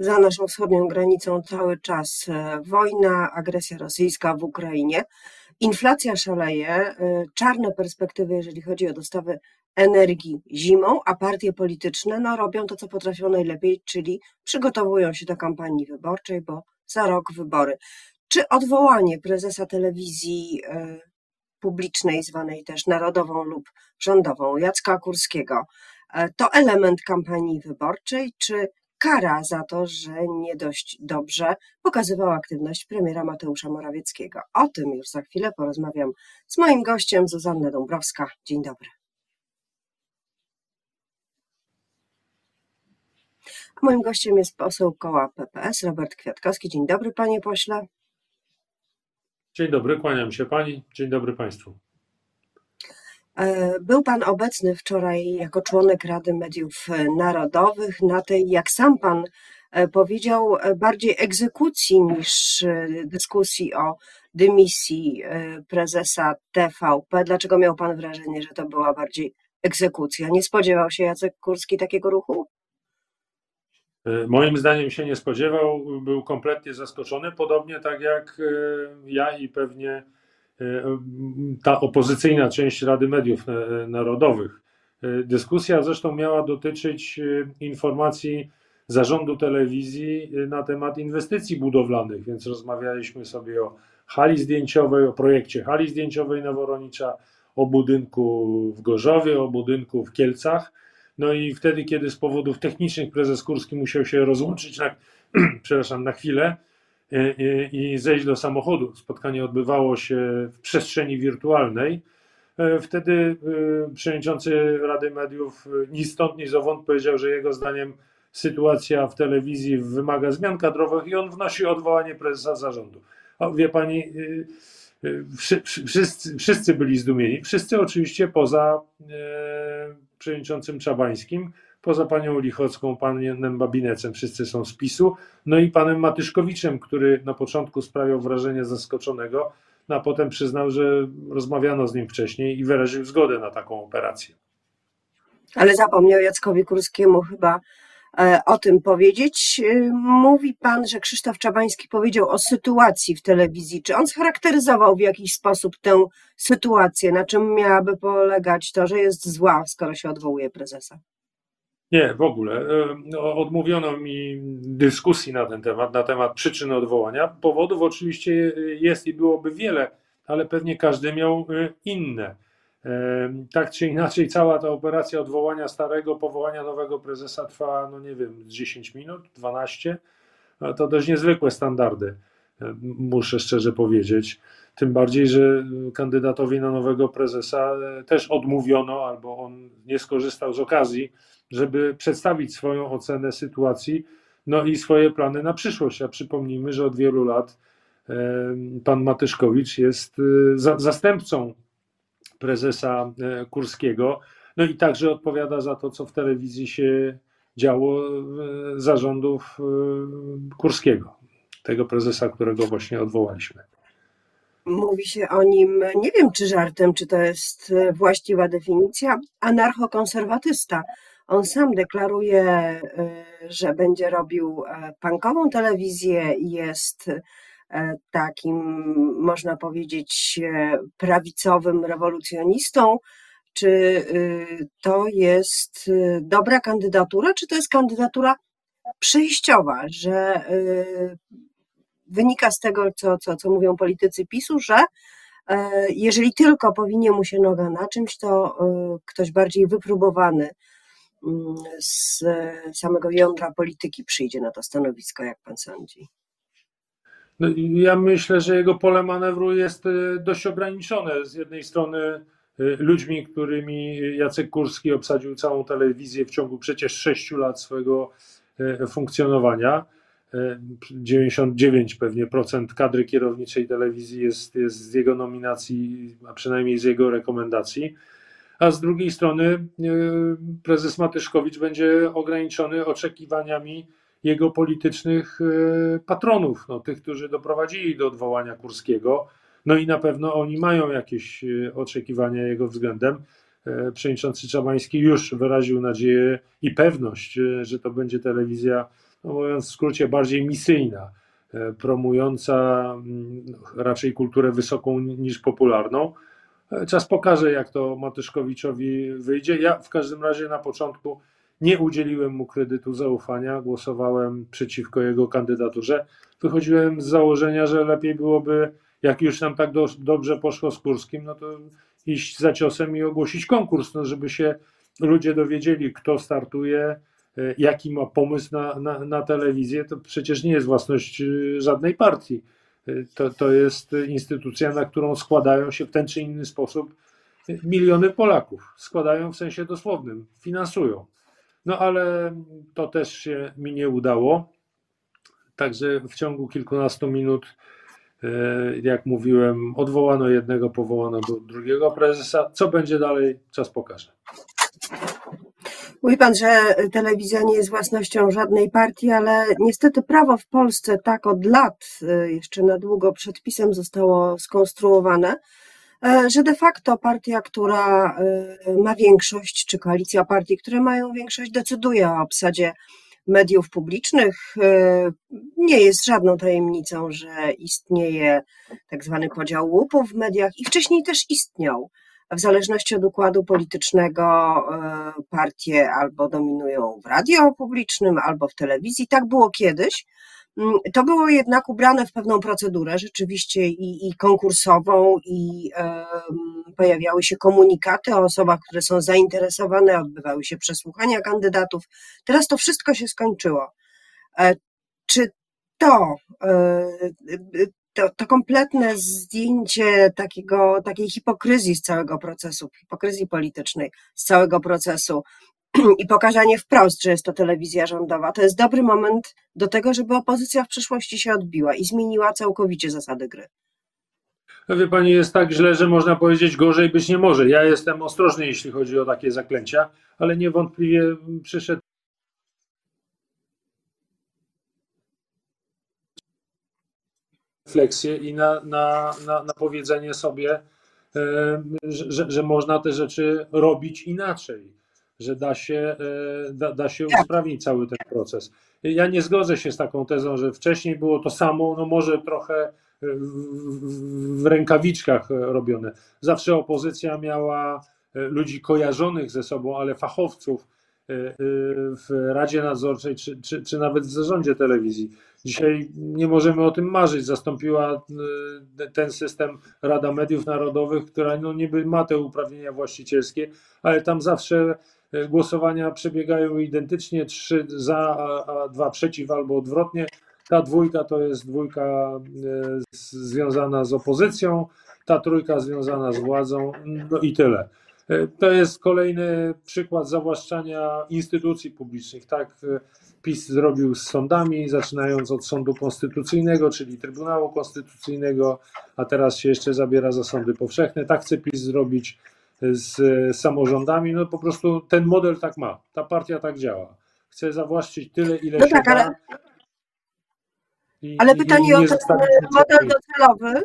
za naszą wschodnią granicą cały czas e, wojna, agresja rosyjska w Ukrainie. Inflacja szaleje, e, czarne perspektywy, jeżeli chodzi o dostawy energii zimą, a partie polityczne no, robią to, co potrafią najlepiej, czyli przygotowują się do kampanii wyborczej, bo za rok wybory. Czy odwołanie prezesa telewizji e, publicznej, zwanej też narodową lub rządową, Jacka Kurskiego, to element kampanii wyborczej, czy kara za to, że nie dość dobrze pokazywał aktywność premiera Mateusza Morawieckiego. O tym już za chwilę porozmawiam z moim gościem, Zuzanna Dąbrowska. Dzień dobry. A moim gościem jest poseł koła PPS, Robert Kwiatkowski. Dzień dobry, panie pośle. Dzień dobry, kłaniam się pani. Dzień dobry państwu. E, był Pan obecny wczoraj jako członek Rady Mediów Narodowych na tej, jak sam Pan e, powiedział, e, bardziej egzekucji niż dyskusji o dymisji prezesa TVP. Dlaczego miał Pan wrażenie, że to była bardziej egzekucja? Nie spodziewał się Jacek Kurski takiego ruchu? Moim zdaniem się nie spodziewał, był kompletnie zaskoczony, podobnie tak jak ja i pewnie E, ta opozycyjna część Rady Mediów Narodowych. E, dyskusja zresztą miała dotyczyć e, informacji zarządu telewizji na temat inwestycji budowlanych, więc rozmawialiśmy sobie o hali zdjęciowej, o projekcie hali zdjęciowej na Woronicza, o budynku w Gorzowie, o budynku w Kielcach. No i wtedy, kiedy z powodów technicznych prezes Kurski musiał się rozłączyć na, przepraszam, na chwilę, i zejść do samochodu. Spotkanie odbywało się w przestrzeni wirtualnej. E, wtedy e, przewodniczący Rady Mediów ni stąd, ni zowąd powiedział, że jego zdaniem sytuacja w telewizji wymaga zmian kadrowych i on wnosi odwołanie prezesa zarządu. O, wie pani, e, wszyscy, wszyscy byli zdumieni. Wszyscy oczywiście poza przewodniczącym Czabańskim poza panią Lichocką, panem Babinecem, wszyscy są z PiSu, no i panem Matyszkowiczem, który na początku sprawiał wrażenie zaskoczonego, no a potem przyznał, że rozmawiano z nim wcześniej i wyraził zgodę na taką operację. Ale zapomniał Jackowi Kurskiemu chyba o tym powiedzieć. E, mówi pan, że Krzysztof Czabański powiedział o sytuacji w telewizji. Czy on scharakteryzował w jakiś sposób tę sytuację? Na czym miałaby polegać to, że jest zła, skoro się odwołuje prezesa? Nie, w ogóle. E, odmówiono mi dyskusji na ten temat, na temat przyczyn odwołania. Powodów oczywiście jest i byłoby wiele, ale pewnie każdy miał e, inne. E, tak czy inaczej, cała ta operacja odwołania starego, powołania nowego prezesa trwa, no nie wiem, 10 minut, 12. To dość niezwykłe standardy, muszę szczerze powiedzieć. Tym bardziej, że kandydatowi na nowego prezesa też odmówiono, albo on nie skorzystał z okazji żeby przedstawić swoją ocenę sytuacji, no i swoje plany na przyszłość. A przypomnijmy, że od wielu lat pan Matyszkowicz jest y, zastępcą prezesa e, Kurskiego, no i także odpowiada za to, co w telewizji się działo zarządów e, Kurskiego, tego prezesa, którego właśnie odwołaliśmy. Mówi się o nim, nie wiem czy żartem, czy to jest e, właściwa definicja, anarchokonserwatysta. On sam deklaruje, e, że będzie robił e, punkową telewizję jest e, takim, można powiedzieć, prawicowym rewolucjonistą. Czy to jest dobra kandydatura, czy to jest kandydatura przejściowa, że wynika z tego, co, co, co mówią politycy PiSu, że jeżeli tylko powinie mu się noga na czymś, to ktoś bardziej wypróbowany z samego jądra polityki przyjdzie na to stanowisko, jak pan sądzi? No, ja myślę, że jego pole manewru jest e, dość ograniczone. Z jednej strony e, ludźmi, którymi Jacek Kurski obsadził całą telewizję w ciągu przecież sześciu lat swojego e, funkcjonowania. 99 pewnie procent kadry kierowniczej telewizji jest, jest z jego nominacji, a przynajmniej z jego rekomendacji a z drugiej strony prezes Matyszkowicz będzie ograniczony oczekiwaniami jego politycznych e, patronów, no, tych, którzy doprowadzili do odwołania Kurskiego. No i na pewno oni mają jakieś e, oczekiwania jego względem. Przewodniczący Czabański już wyraził nadzieję i pewność, że to będzie telewizja no mówiąc w skrócie, bardziej misyjna, promująca mm, raczej kulturę wysoką niż popularną. Czas pokaże, jak to Matyszkowiczowi wyjdzie. Ja w każdym razie na początku nie udzieliłem mu kredytu zaufania, głosowałem przeciwko jego kandydaturze. Wychodziłem z założenia, że lepiej byłoby, jak już nam tak do, dobrze poszło z Kurskim, no to iść za ciosem i ogłosić konkurs, no żeby się ludzie dowiedzieli, kto startuje, e, jaki ma pomysł na, na, na telewizję. To przecież nie jest własność e, żadnej partii. E, to, to jest instytucja, na którą składają się w ten czy inny sposób miliony Polaków. Składają w sensie dosłownym, finansują. No ale to też się mi nie udało. Także w ciągu kilkunastu minut, e, jak mówiłem, odwołano jednego, powołano drugiego prezesa. Co będzie dalej, czas pokaże. Mówi pan, że telewizja nie jest własnością żadnej partii, ale niestety prawo w Polsce tak od lat, e, jeszcze na długo przedpisem zostało skonstruowane, że de facto partia, która e, ma większość, czy koalicja partii, które mają większość, decyduje o obsadzie mediów publicznych. E, nie jest żadną tajemnicą, że istnieje tak zwany podział łupów w mediach i wcześniej też istniał. W zależności od układu politycznego partie albo dominują w radio publicznym, albo w telewizji. Tak było kiedyś. Mm, to było jednak ubrane w pewną procedurę, rzeczywiście i, i konkursową, i pojawiały się komunikaty o osobach, które są zainteresowane, odbywały się przesłuchania kandydatów. Teraz to wszystko się skończyło. E, czy to, e, to, to kompletne zdjęcie takiego, takiej hipokryzji z całego procesu, hipokryzji politycznej z całego procesu, i pokazanie wprost, że jest to telewizja rządowa, to jest dobry moment do tego, żeby opozycja w przyszłości się odbiła i zmieniła całkowicie zasady gry. No wie pani, jest tak źle, że można powiedzieć gorzej być nie może. Ja jestem ostrożny, jeśli chodzi o takie zaklęcia, ale niewątpliwie przyszedł refleksję i na, na, na, na powiedzenie sobie, że, że można te rzeczy robić inaczej że da się, e, da, da się tak. usprawnić cały ten proces. Ja nie zgodzę się z taką tezą, że wcześniej było to samo, no może trochę w, w rękawiczkach robione. Zawsze opozycja miała e, ludzi kojarzonych ze sobą, ale fachowców e, w Radzie Nadzorczej czy, czy, czy nawet w zarządzie telewizji. Dzisiaj nie możemy o tym marzyć. Zastąpiła ten system Rada Mediów Narodowych, która no niby ma te uprawnienia właścicielskie, ale tam zawsze E, głosowania przebiegają identycznie, trzy za, a, dwa przeciw albo odwrotnie. Ta dwójka to jest dwójka e, związana z opozycją, ta trójka związana z władzą, no i tyle. E, to jest kolejny przykład zawłaszczania instytucji publicznych. Tak PiS zrobił z sądami, zaczynając od sądu konstytucyjnego, czyli Trybunału Konstytucyjnego, a teraz się jeszcze zabiera za sądy powszechne. Tak chce PiS zrobić z samorządami, no po prostu ten model tak ma, ta partia tak działa. Chce zawłaszczyć tyle, ile no się tak, da. Ale, i, ale pytanie o ten model docelowy,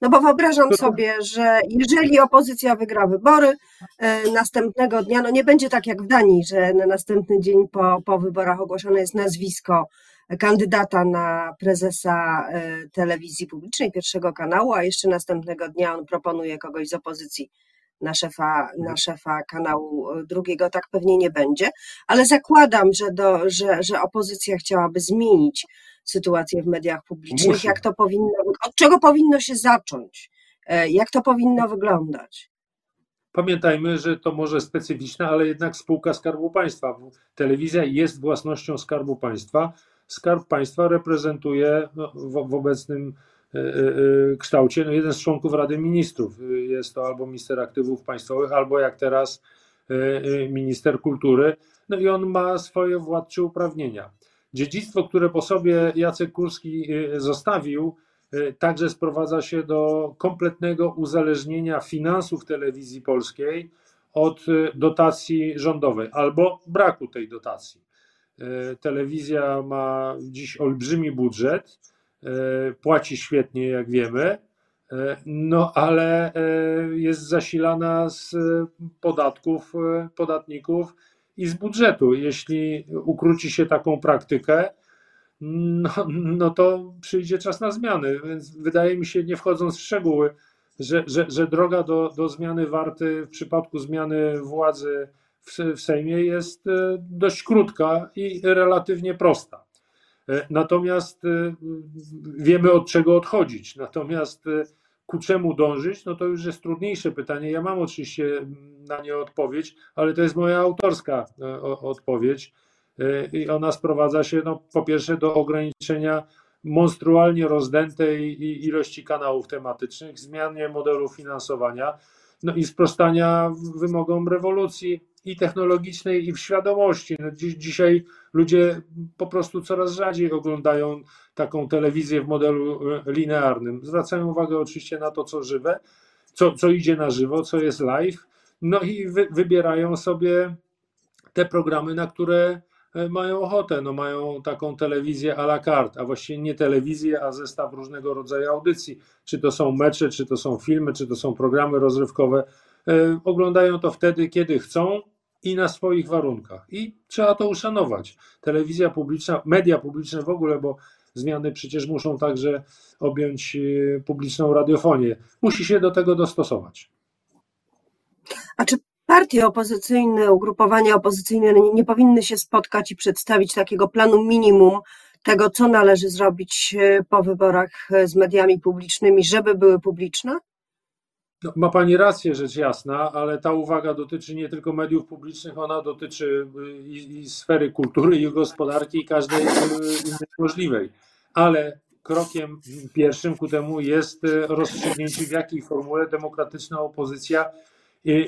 no bo wyobrażam sobie, że jeżeli opozycja wygra wybory, e, następnego dnia, no nie będzie tak jak w Danii, że na następny dzień po, po wyborach ogłoszone jest nazwisko kandydata na prezesa e, telewizji publicznej, pierwszego kanału, a jeszcze następnego dnia on proponuje kogoś z opozycji na szefa, na szefa kanału e, drugiego, tak pewnie nie będzie, ale zakładam, że, do, że, że opozycja chciałaby zmienić sytuację w mediach publicznych, jak to powinno, od czego powinno się zacząć, e, jak to powinno wyglądać. Pamiętajmy, że to może specyficzna, ale jednak spółka Skarbu Państwa. Telewizja jest własnością Skarbu Państwa. Skarb Państwa reprezentuje no, w, w obecnym e, kształcie. No jeden z członków Rady Ministrów jest to albo minister aktywów państwowych, albo jak teraz e, minister kultury. No i on ma swoje władcze uprawnienia. Dziedzictwo, które po sobie Jacek Kurski zostawił, także sprowadza się do kompletnego uzależnienia finansów telewizji polskiej od dotacji rządowej albo braku tej dotacji. Telewizja ma dziś olbrzymi budżet płaci świetnie, jak wiemy, no ale e, jest zasilana z podatków podatników i z budżetu. Jeśli ukróci się taką praktykę, no, no to przyjdzie czas na zmiany. Więc wydaje mi się, nie wchodząc w szczegóły, że, że, że droga do, do zmiany warty w przypadku zmiany władzy w, w Sejmie jest e, dość krótka i relatywnie prosta. E, natomiast e, wiemy od czego odchodzić. Natomiast ku czemu dążyć, no to już jest trudniejsze pytanie. Ja mam oczywiście na nie odpowiedź, ale to jest moja autorska odpowiedź. I ona sprowadza się, no, po pierwsze, do ograniczenia monstrualnie rozdętej ilości kanałów tematycznych, zmianie modelu finansowania, no i sprostania wymogom rewolucji i technologicznej, i w świadomości. No dziś, dzisiaj ludzie po prostu coraz rzadziej oglądają taką telewizję w modelu e, linearnym. Zwracają uwagę oczywiście na to, co żywe, co, co idzie na żywo, co jest live, no i wy, wybierają sobie te programy, na które E, mają ochotę, no mają taką telewizję à la carte, a właściwie nie telewizję, a zestaw różnego rodzaju audycji. Czy to są mecze, czy to są filmy, czy to są programy rozrywkowe. E, oglądają to wtedy, kiedy chcą i na swoich warunkach. I trzeba to uszanować. Telewizja publiczna, media publiczne w ogóle, bo zmiany przecież muszą także objąć e, publiczną radiofonię. Musi się do tego dostosować. A czy partie opozycyjne, ugrupowania opozycyjne nie powinny się spotkać i przedstawić takiego planu minimum tego, co należy zrobić e, po wyborach z mediami publicznymi, żeby były publiczne? No, ma Pani rację, rzecz jasna, ale ta uwaga dotyczy nie tylko mediów publicznych, ona dotyczy e, i, i sfery kultury, i gospodarki, i każdej innej możliwej. Ale krokiem pierwszym ku temu jest rozstrzygnięcie, w jakiej formule demokratyczna opozycja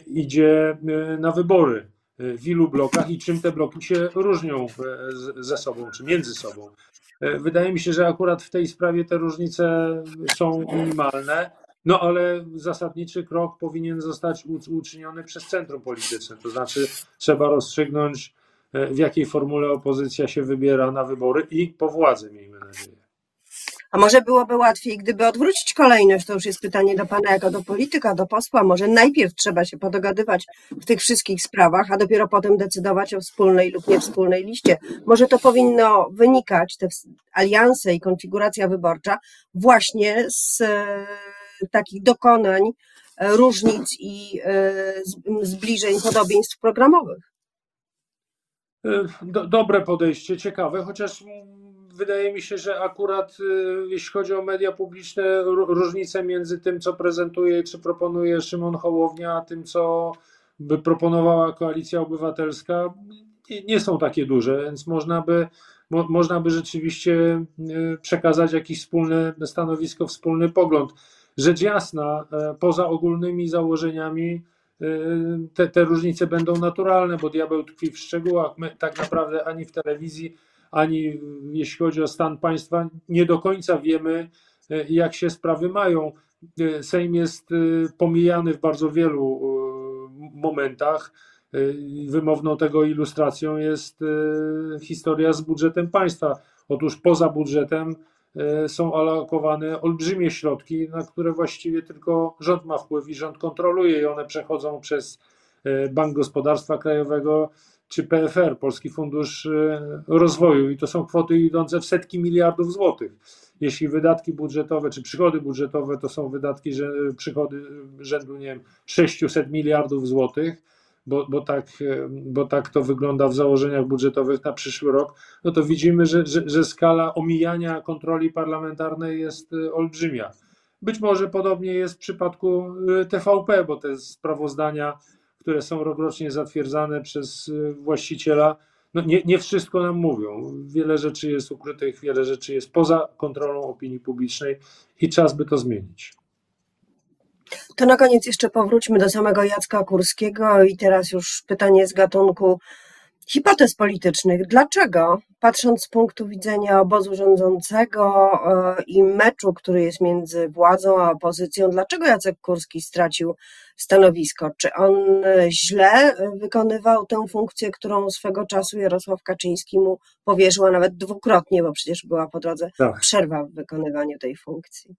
idzie na wybory, w ilu blokach i czym te bloki się różnią ze sobą, czy między sobą. Wydaje mi się, że akurat w tej sprawie te różnice są minimalne, no ale zasadniczy krok powinien zostać uczyniony przez centrum polityczne, to znaczy trzeba rozstrzygnąć, w jakiej formule opozycja się wybiera na wybory i po władzę, miejmy nadzieję. A może byłoby łatwiej, gdyby odwrócić kolejność? To już jest pytanie do pana jako do polityka, do posła. Może najpierw trzeba się podogadywać w tych wszystkich sprawach, a dopiero potem decydować o wspólnej lub niewspólnej liście. Może to powinno wynikać, te alianse i konfiguracja wyborcza, właśnie z e, takich dokonań, e, różnic i e, zbliżeń, podobieństw programowych. Dobre podejście, ciekawe, chociaż wydaje mi się, że akurat jeśli chodzi o media publiczne, różnice między tym, co prezentuje czy proponuje Szymon Hołownia, a tym, co by proponowała Koalicja Obywatelska, nie są takie duże, więc można by, mo, można by rzeczywiście przekazać jakieś wspólne stanowisko, wspólny pogląd. Rzecz jasna, e, poza ogólnymi założeniami, y, te, te różnice będą naturalne, bo diabeł tkwi w szczegółach. My tak naprawdę ani w telewizji, ani jeśli chodzi o stan państwa, nie do końca wiemy, e, jak się sprawy mają. E, Sejm jest e, pomijany w bardzo wielu momentach. Wymowną tego ilustracją jest historia z budżetem państwa. Otóż poza budżetem są alokowane olbrzymie środki, na które właściwie tylko rząd ma wpływ i rząd kontroluje, i one przechodzą przez Bank Gospodarstwa Krajowego, czy PFR, Polski Fundusz e, Rozwoju, i to są kwoty idące w setki miliardów złotych. Jeśli wydatki budżetowe czy przychody budżetowe to są wydatki, przychody rzędu nie wiem, 600 miliardów złotych, bo, bo, tak, e, bo tak to wygląda w założeniach budżetowych na przyszły rok, no to widzimy, że, że, że skala omijania kontroli parlamentarnej jest e, olbrzymia. Być może podobnie jest w przypadku TVP, bo te sprawozdania które są rokrocznie zatwierdzane przez właściciela, no nie, nie wszystko nam mówią. Wiele rzeczy jest ukrytych, wiele rzeczy jest poza kontrolą opinii publicznej i czas by to zmienić. To na koniec jeszcze powróćmy do samego Jacka Kurskiego i teraz już pytanie z gatunku hipotez politycznych. Dlaczego, patrząc z punktu widzenia obozu rządzącego e, i meczu, który jest między władzą a opozycją, dlaczego Jacek Kurski stracił stanowisko? Czy on źle wykonywał tę funkcję, którą swego czasu Jarosław Kaczyński mu powierzył, a nawet dwukrotnie, bo przecież była po drodze tak. przerwa w wykonywaniu tej funkcji?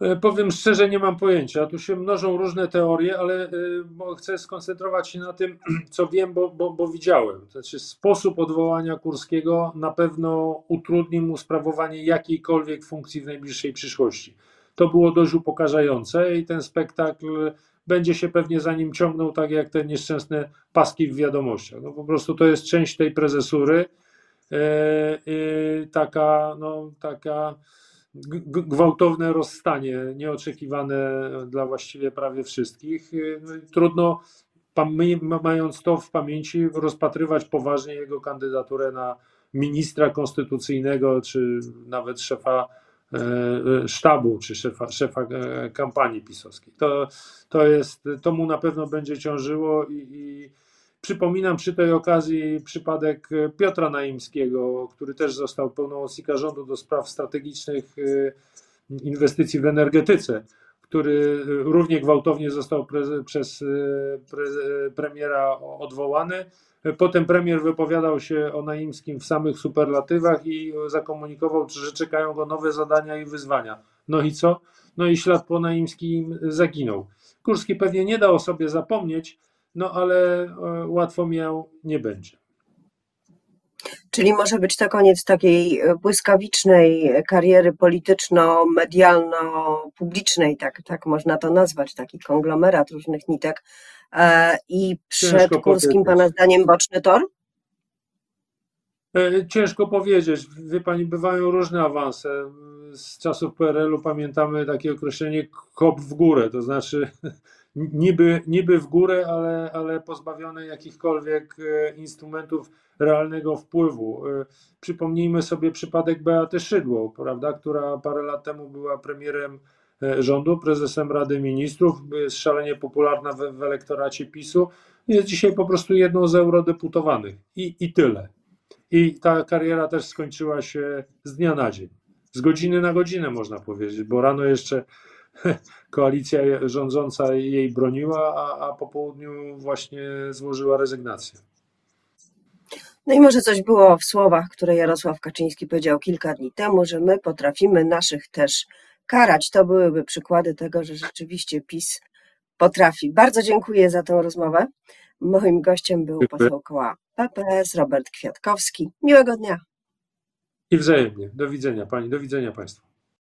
E, powiem szczerze, nie mam pojęcia. Tu się mnożą różne teorie, ale e, chcę skoncentrować się na tym, co wiem, bo, bo, bo widziałem. To znaczy, sposób odwołania Kurskiego na pewno utrudni mu sprawowanie jakiejkolwiek funkcji w najbliższej przyszłości. To było dość upokarzające i ten spektakl będzie się pewnie za nim ciągnął, tak jak te nieszczęsne paski w wiadomościach. No po prostu to jest część tej prezesury. E, taka, no, taka gwałtowne rozstanie, nieoczekiwane dla właściwie prawie wszystkich. No trudno, mając to w pamięci, rozpatrywać poważnie jego kandydaturę na ministra konstytucyjnego, czy nawet szefa e, sztabu, czy szefa, szefa e, kampanii pisowskiej. To, to, jest, to mu na pewno będzie ciążyło i, i Przypominam przy tej okazji przypadek Piotra Naimskiego, który też został pełnomocnika rządu do spraw strategicznych y, inwestycji w energetyce, który równie gwałtownie został przez premiera odwołany. Potem premier wypowiadał się o Naimskim w samych superlatywach i zakomunikował, że czekają go nowe zadania i wyzwania. No i co? No i ślad po Naimskim zaginął. Kurski pewnie nie da o sobie zapomnieć, no ale e, łatwo miał nie będzie. Czyli może być to koniec takiej e, błyskawicznej kariery polityczno-medialno-publicznej, tak, tak można to nazwać, taki konglomerat różnych nitek. E, I przed Ciężko Kurskim. Pana zdaniem, boczny tor? Ciężko powiedzieć. Wie Pani, bywają różne awanse. Z czasów PRL-u pamiętamy takie określenie kop w górę, to znaczy niby, niby w górę, ale, ale pozbawione jakichkolwiek e, instrumentów realnego wpływu. E, przypomnijmy sobie przypadek Beaty Szydło, prawda, która parę lat temu była premierem e, rządu, prezesem Rady Ministrów, jest szalenie popularna w, w elektoracie PiSu, jest dzisiaj po prostu jedną z eurodeputowanych i, i tyle. I ta kariera też skończyła się z dnia na dzień. Z godziny na godzinę można powiedzieć, bo rano jeszcze koalicja rządząca jej broniła, a, a po południu właśnie złożyła rezygnację. No i może coś było w słowach, które Jarosław Kaczyński powiedział kilka dni temu, że my potrafimy naszych też karać. To byłyby przykłady tego, że rzeczywiście PiS potrafi. Bardzo dziękuję za tę rozmowę. Moim gościem był poseł koła PPS Robert Kwiatkowski. Miłego dnia. I wzajemnie. Do widzenia Pani, do widzenia Państwu.